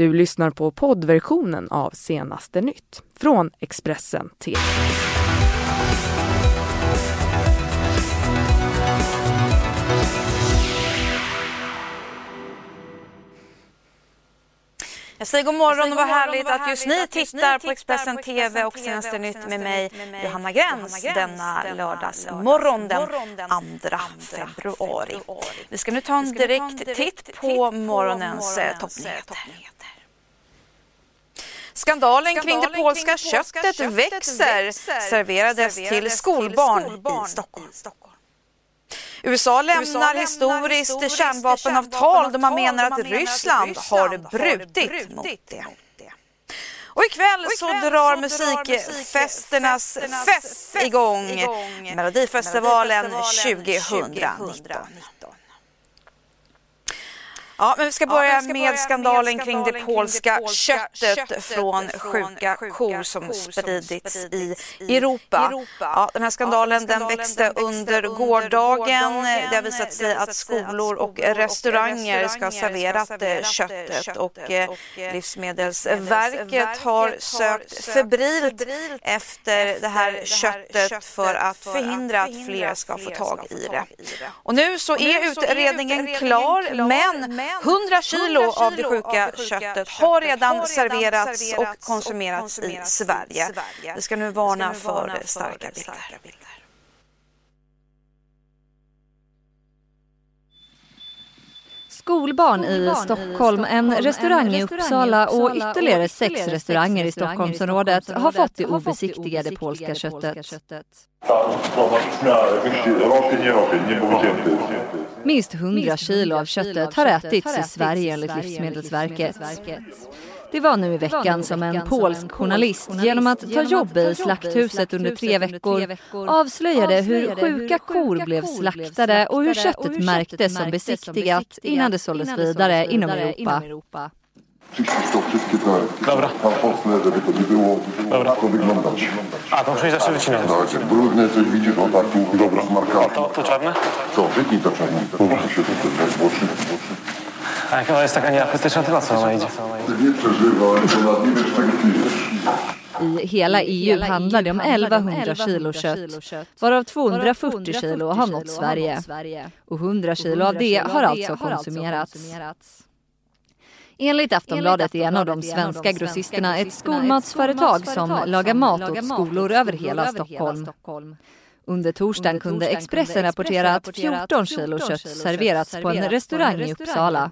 Du lyssnar på poddversionen av Senaste nytt från Expressen TV. Jag säger god morgon och vad härligt att just ni tittar på Expressen TV och Senaste Nytt med mig Johanna Gräns denna lördagsmorgon den 2 februari. Vi ska nu ta en direkt titt på morgonens eh, toppnyheter. Skandalen kring det polska köttet växer serverades till skolbarn i Stockholm. USA lämnar historiskt kärnvapenavtal då man menar att Ryssland har brutit mot det. Och ikväll så drar musikfesternas fest igång, Melodifestivalen 2019. Ja, men vi ska börja med skandalen kring det polska köttet från sjuka kor som spridits i Europa. Ja, den här skandalen den växte under gårdagen. Det har visat sig att skolor och restauranger ska ha serverat eh, köttet och eh, Livsmedelsverket har sökt febrilt efter det här köttet för att förhindra att fler ska få tag i det. Och nu så är utredningen klar, men 100 kilo av det sjuka köttet har redan serverats och konsumerats i Sverige. Vi ska nu varna för starka bilder. Skolbarn i Stockholm, en restaurang i Uppsala och ytterligare sex restauranger i Stockholmsområdet har fått det obesiktigade polska köttet. Minst 100 kilo av köttet har ätits i Sverige enligt Livsmedelsverket. Det var nu i veckan som en polsk journalist genom att ta jobb i slakthuset under tre veckor avslöjade hur sjuka kor blev slaktade och hur köttet märktes som besiktigat innan det såldes vidare inom Europa. Dobra. Tam posnę, żeby to nie było Dobra. to wyglądać. A, to muszę zawsze jak brudne coś widzisz, o tak tu dobra. To, to czarne? Co, wytnij to czarno. Proszę się tu też włoczy. A jak ona jest taka nieapetyczna, to na co ona idzie? Ty nie przeżywaj, bo nad nie wiesz czego ty jesz. I hela EU handlar det om 1100 kilo kött, varav 240 kilo har nått Sverige. Och 100 kilo av det har alltså konsumerats. Enligt Aftonbladet är en av de svenska grossisterna ett skolmatsföretag som lagar mat åt skolor över hela Stockholm. Under torsdagen kunde Expressen rapportera att 14 kilo kött serverats på en restaurang i Uppsala.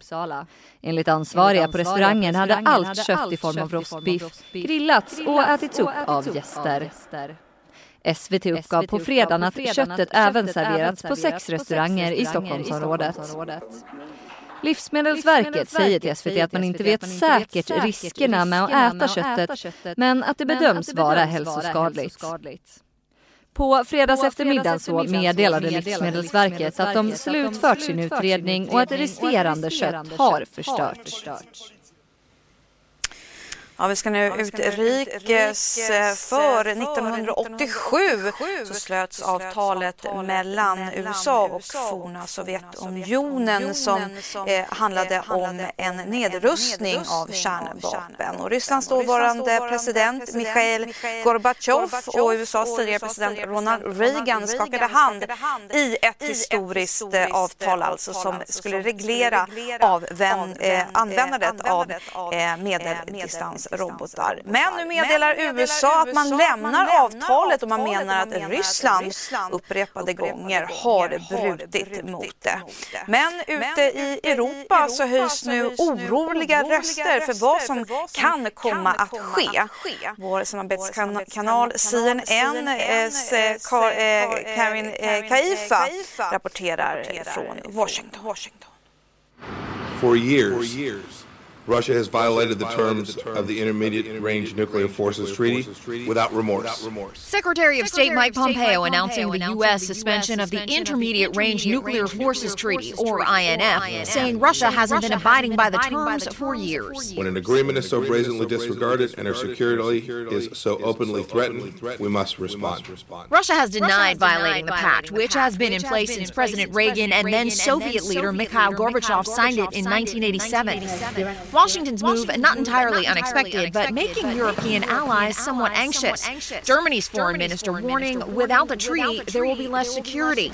Enligt ansvariga på restaurangen hade allt kött i form av rostbiff grillats och ätits upp av gäster. SVT uppgav på fredagen att köttet även serverats på sex restauranger i Stockholmsområdet. Livsmedelsverket säger till SVT att man inte vet säkert riskerna med att äta köttet men att det bedöms vara hälsoskadligt. På fredags eftermiddagen så meddelade Livsmedelsverket att de slutfört sin utredning och att resterande kött har förstörts. Ja, vi ska nu utrikes. För 1987 så slöts avtalet mellan USA och forna Sovjetunionen som eh, handlade om en nedrustning av kärnvapen. Och Rysslands dåvarande president Mikhail Gorbatjov och USAs tidigare president Ronald Reagan skakade hand i ett historiskt eh, avtal alltså som skulle reglera avvän, eh, användandet av eh, medeldistans robotar. Men nu meddelar USA att man lämnar avtalet och man menar att Ryssland upprepade gånger har brutit mot det. Men ute i Europa så höjs nu oroliga röster för vad som kan komma att ske. Vår samarbetskanal CNNs Karin Kaifa rapporterar från Washington. For years, Russia has violated the terms of the Intermediate Range Nuclear Forces Treaty without remorse. Secretary of State Mike Pompeo announcing the U.S. suspension of the Intermediate Range Nuclear Forces Treaty, or INF, saying Russia hasn't been abiding by the terms for years. When an agreement is so brazenly disregarded and our security is so openly threatened, we must respond. Russia has denied violating the pact, which has been in place since President Reagan and then Soviet leader Mikhail Gorbachev signed it in 1987. Washington's move not entirely unexpected, but making European allies somewhat anxious. Germany's foreign minister warning without the treaty, there will be less security.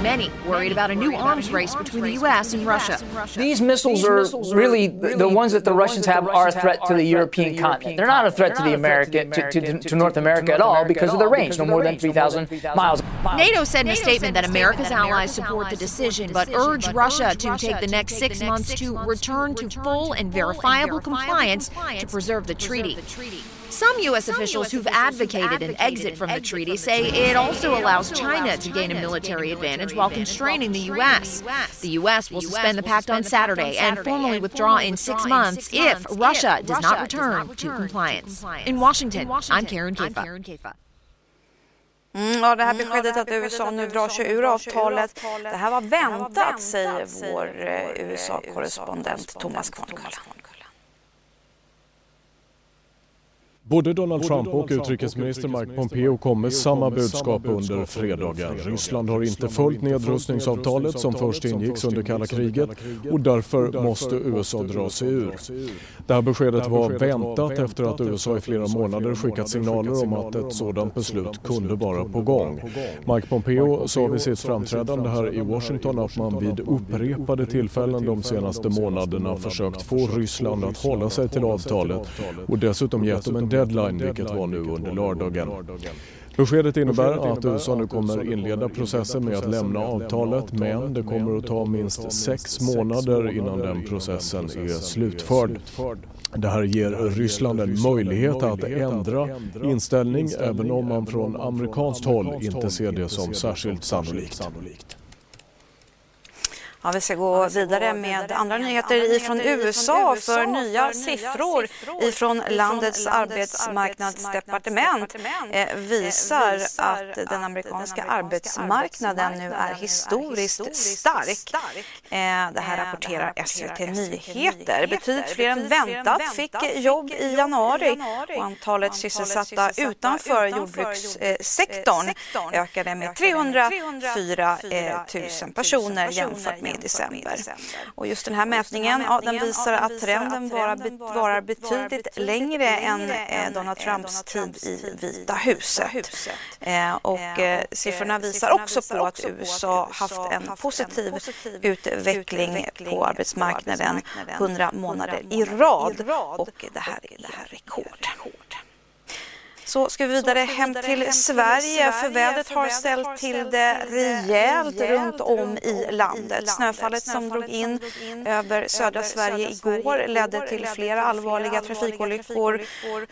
Many worried about a new arms race between the U.S. and Russia. These missiles are really the ones that the Russians have are a threat to the European continent. They're not a threat to the America to, to, to North America at all because of the range, no more than 3,000 miles. NATO said in a statement that America's allies support the decision, but urge Russia to take the next six months to return to full and verifiable compliance to preserve the treaty. Some U.S. officials who've advocated an exit from the treaty say it also allows China to gain a military advantage while constraining the U.S. The U.S. will suspend the pact on Saturday and formally withdraw in six months if Russia does not return to compliance. In Washington, I'm Karen Kefa. Mm, ja, det här beskedet att USA nu drar sig ur avtalet, det här var väntat, säger vår USA-korrespondent Thomas Kvarnkulla. Både Donald Trump och utrikesminister Mike Pompeo kom med samma budskap under fredagen. Ryssland har inte följt nedrustningsavtalet som först ingicks under kalla kriget och därför måste USA dra sig ur. Det här beskedet var väntat efter att USA i flera månader skickat signaler om att ett sådant beslut kunde vara på gång. Mike Pompeo sa vid sitt framträdande här i Washington att man vid upprepade tillfällen de senaste månaderna försökt få Ryssland att hålla sig till avtalet och dessutom gett dem en deadline, vilket var nu under lördagen. Beskedet innebär att USA nu kommer inleda processen med att lämna avtalet men det kommer att ta minst sex månader innan den processen är slutförd. Det här ger Ryssland en möjlighet att ändra inställning även om man från amerikanskt håll inte ser det som särskilt sannolikt. Ja, vi ska gå vidare med andra nyheter ifrån USA för nya siffror ifrån landets arbetsmarknadsdepartement. eh, visar att den amerikanska arbetsmarknaden nu är historiskt stark. Eh, det här rapporterar SVT Nyheter. Betydligt fler än väntat fick jobb i januari. och antalet sysselsatta utanför jordbrukssektorn ökade med 304 000 personer jämfört med i december. Och just den här mätningen ja, den visar att trenden varar, betydligt längre än eh, Donald Trumps tid i Vita huset. Eh, och eh, siffrorna visar också på att USA haft en positiv utveckling på arbetsmarknaden 100 månader i rad och det här är, det här rekord. Så ska vi vidare hem till Sverige, för vädret har ställt till det rejält runt om i landet. Snöfallet som drog in över södra Sverige igår ledde till flera allvarliga trafikolyckor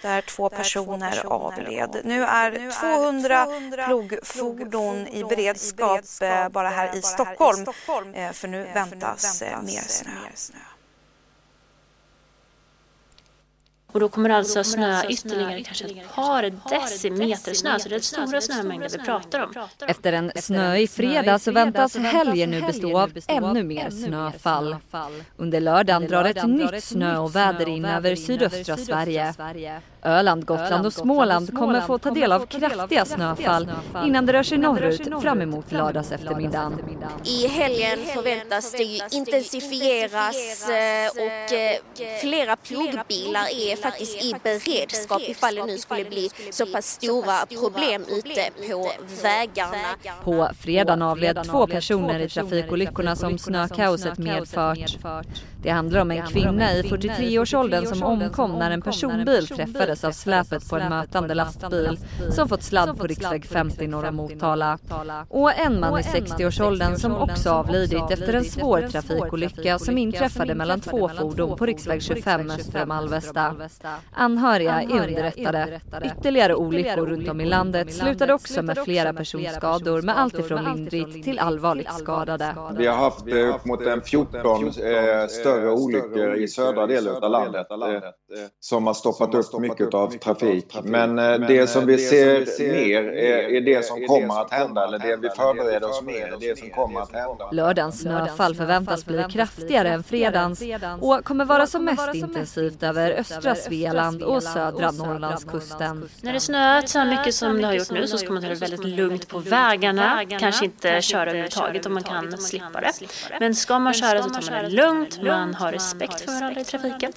där två personer avled. Nu är 200 plogfordon i beredskap eh, bara här i Stockholm, eh, för nu väntas eh, mer snö. Och då kommer det alltså snö ytterligare kanske ett par decimeter snö, så det är stora snömängder vi pratar om. Efter en snöig fredag så väntas helgen nu bestå av ännu mer snöfall. Under lördagen drar ett nytt snö och väder in över sydöstra Sverige. Öland, Gotland och Småland kommer få ta del av kraftiga snöfall innan det rör sig norrut fram emot lördags eftermiddagen. I helgen förväntas det intensifieras eh, och eh, flera plogbilar är faktiskt i beredskap ifall det nu skulle bli så pass stora problem ute på vägarna. På fredagen avled två personer i trafikolyckorna som snökaoset medfört. Det handlar om en kvinna i 43-årsåldern som omkom när en personbil träffades av släpet på en mötande lastbil som fått sladd på riksväg 50 norr om Motala. Och en man i 60-årsåldern som också avlidit efter en svår trafikolycka som inträffade mellan två fordon på riksväg 25 öster om Alvesta. Anhöriga är underrättade. Ytterligare olyckor runt om i landet slutade också med flera personskador med allt ifrån lindrigt till allvarligt skadade. Vi har haft upp mot en 14 eh, större olyckor i södra delen av landet eh, som har stoppat upp mycket av trafik. Men eh, det som vi ser mer är det som kommer att hända eller det vi förbereder oss mer är det som kommer att hända. Lördagens snöfall förväntas bli kraftigare än fredagens och kommer vara som mest intensivt över östra Svealand och södra Norrlandskusten. När det snöat så här mycket som det har gjort nu så ska man ta det väldigt lugnt på vägarna. Kanske inte köra överhuvudtaget om man kan slippa det. Men ska man köra så tar man det lugnt, man har respekt för varandra i trafiken.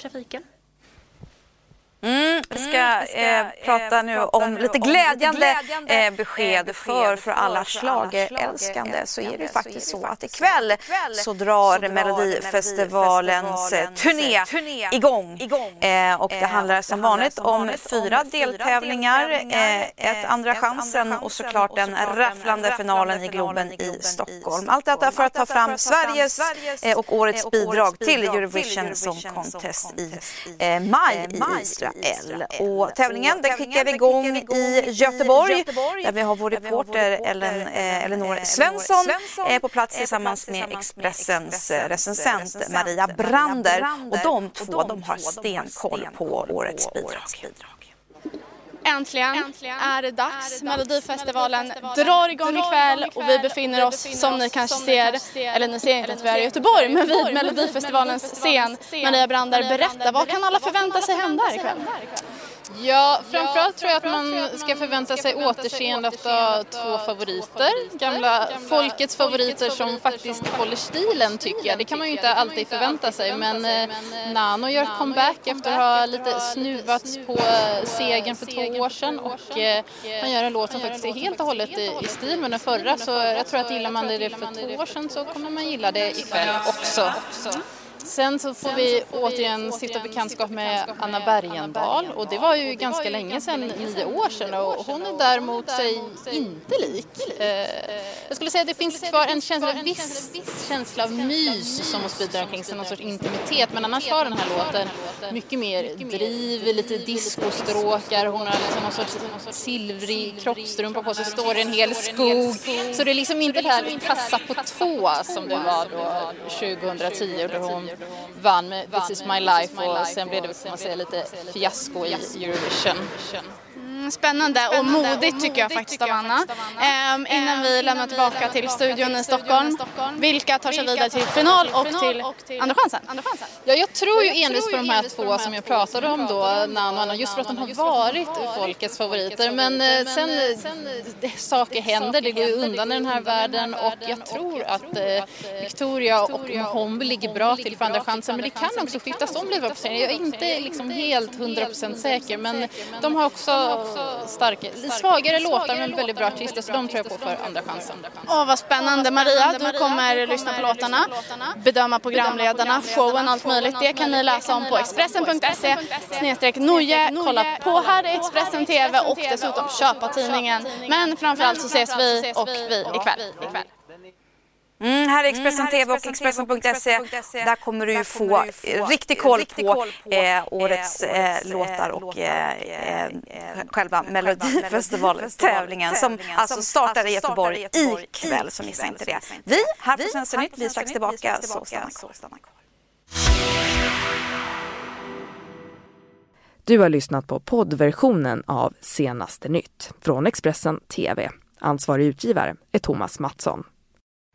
Mm, vi ska eh, prata nu om lite glädjande eh, besked för, för alla schlagerälskande så är det faktiskt så att ikväll så drar Melodifestivalens eh, turné igång. Eh, och det handlar som vanligt om fyra deltävlingar, eh, ett Andra chansen och såklart den rafflande finalen i Globen i Stockholm. Allt detta för att ta fram Sveriges eh, och årets bidrag till Eurovision Song Contest i maj i Israel. L. Och tävlingen den skickar vi igång i Göteborg där vi har vår reporter Ellen, eh, Elinor Svensson eh, på plats tillsammans med Expressens eh, recensent Maria Brander. Och de två de har stenkoll på årets bidrag. Äntligen, är det dags. Melodifestivalen drar igång ikväll och vi befinner oss som ni kanske ser, eller ni ser inte att vi är i Göteborg, men vid Melodifestivalens scen. Maria Brander, berätta, vad kan alla förvänta sig hända ikväll? Ja, framförallt tror jag att man ska förvänta sig återseendet av två favoriter. Gamla folkets favoriter som faktiskt håller stilen tycker jag. Det kan man ju inte alltid förvänta sig men eh, Nano gör comeback efter att ha lite snuvats på eh, segern för två år sedan och eh, han gör en låt som faktiskt är helt och hållet i, i stil med den förra så jag tror att gillar man det för två år sedan så kommer man gilla det ikväll också. Sen så får vi återigen stifta bekantskap med Anna Bergendahl. Och det var ju ganska länge sedan, nio år sedan. Och hon är däremot sig inte lik. Eh, jag skulle säga att det finns kvar en känsla, en viss känsla av mys som hon sprider omkring sig, någon sorts intimitet. Men annars har den här låten mycket mer driv, lite discostråkar, hon har liksom någon sorts silvrig kroppstrumpa på sig, står i en hel skog. Så det är liksom inte det här tassa på tå som det var då 2010 då hon vann med This is my life och sen blev det man säga lite fiasko i Eurovision. Mm, spännande och modigt tycker jag faktiskt av Anna. Ehm, innan vi lämnar tillbaka till studion i Stockholm, vilka tar sig vidare till final och till Andra chansen? Ja, jag tror ju envis på de här två som jag pratade om då, Nano och Anna, just för att de har varit folkets favoriter. Men eh, sen, saker händer, det går undan i den här världen. och jag tror att eh, Victoria och Mohombi ligger bra till för Andra chansen. Men det kan också skiftas om lite på Jag är inte liksom helt 100% säker, men de har också starka, svagare låtar men väldigt bra artister så de tror jag på för andra chansen. Åh vad spännande Maria, du kommer lyssna på låtarna, bedöma programledarna, showen, allt möjligt. Det kan ni läsa om på Expressen.se snedstreck Noje. Kolla på här i Expressen TV och dessutom köpa tidningen. Men framförallt så ses vi och vi ikväll. ikväll. Mm, här är Expressen TV och Expressen.se. Där kommer du ju få riktig koll på eh, årets eh, låtar och eh, eh, själva Melodifestivaltävlingen som alltså startar i Göteborg ikväll, så missa inte det. Vi här på Svenska Nytt, vi är strax tillbaka, så stanna kvar. Du har lyssnat på poddversionen av Senaste nytt från Expressen TV. Ansvarig utgivare är Thomas Mattsson.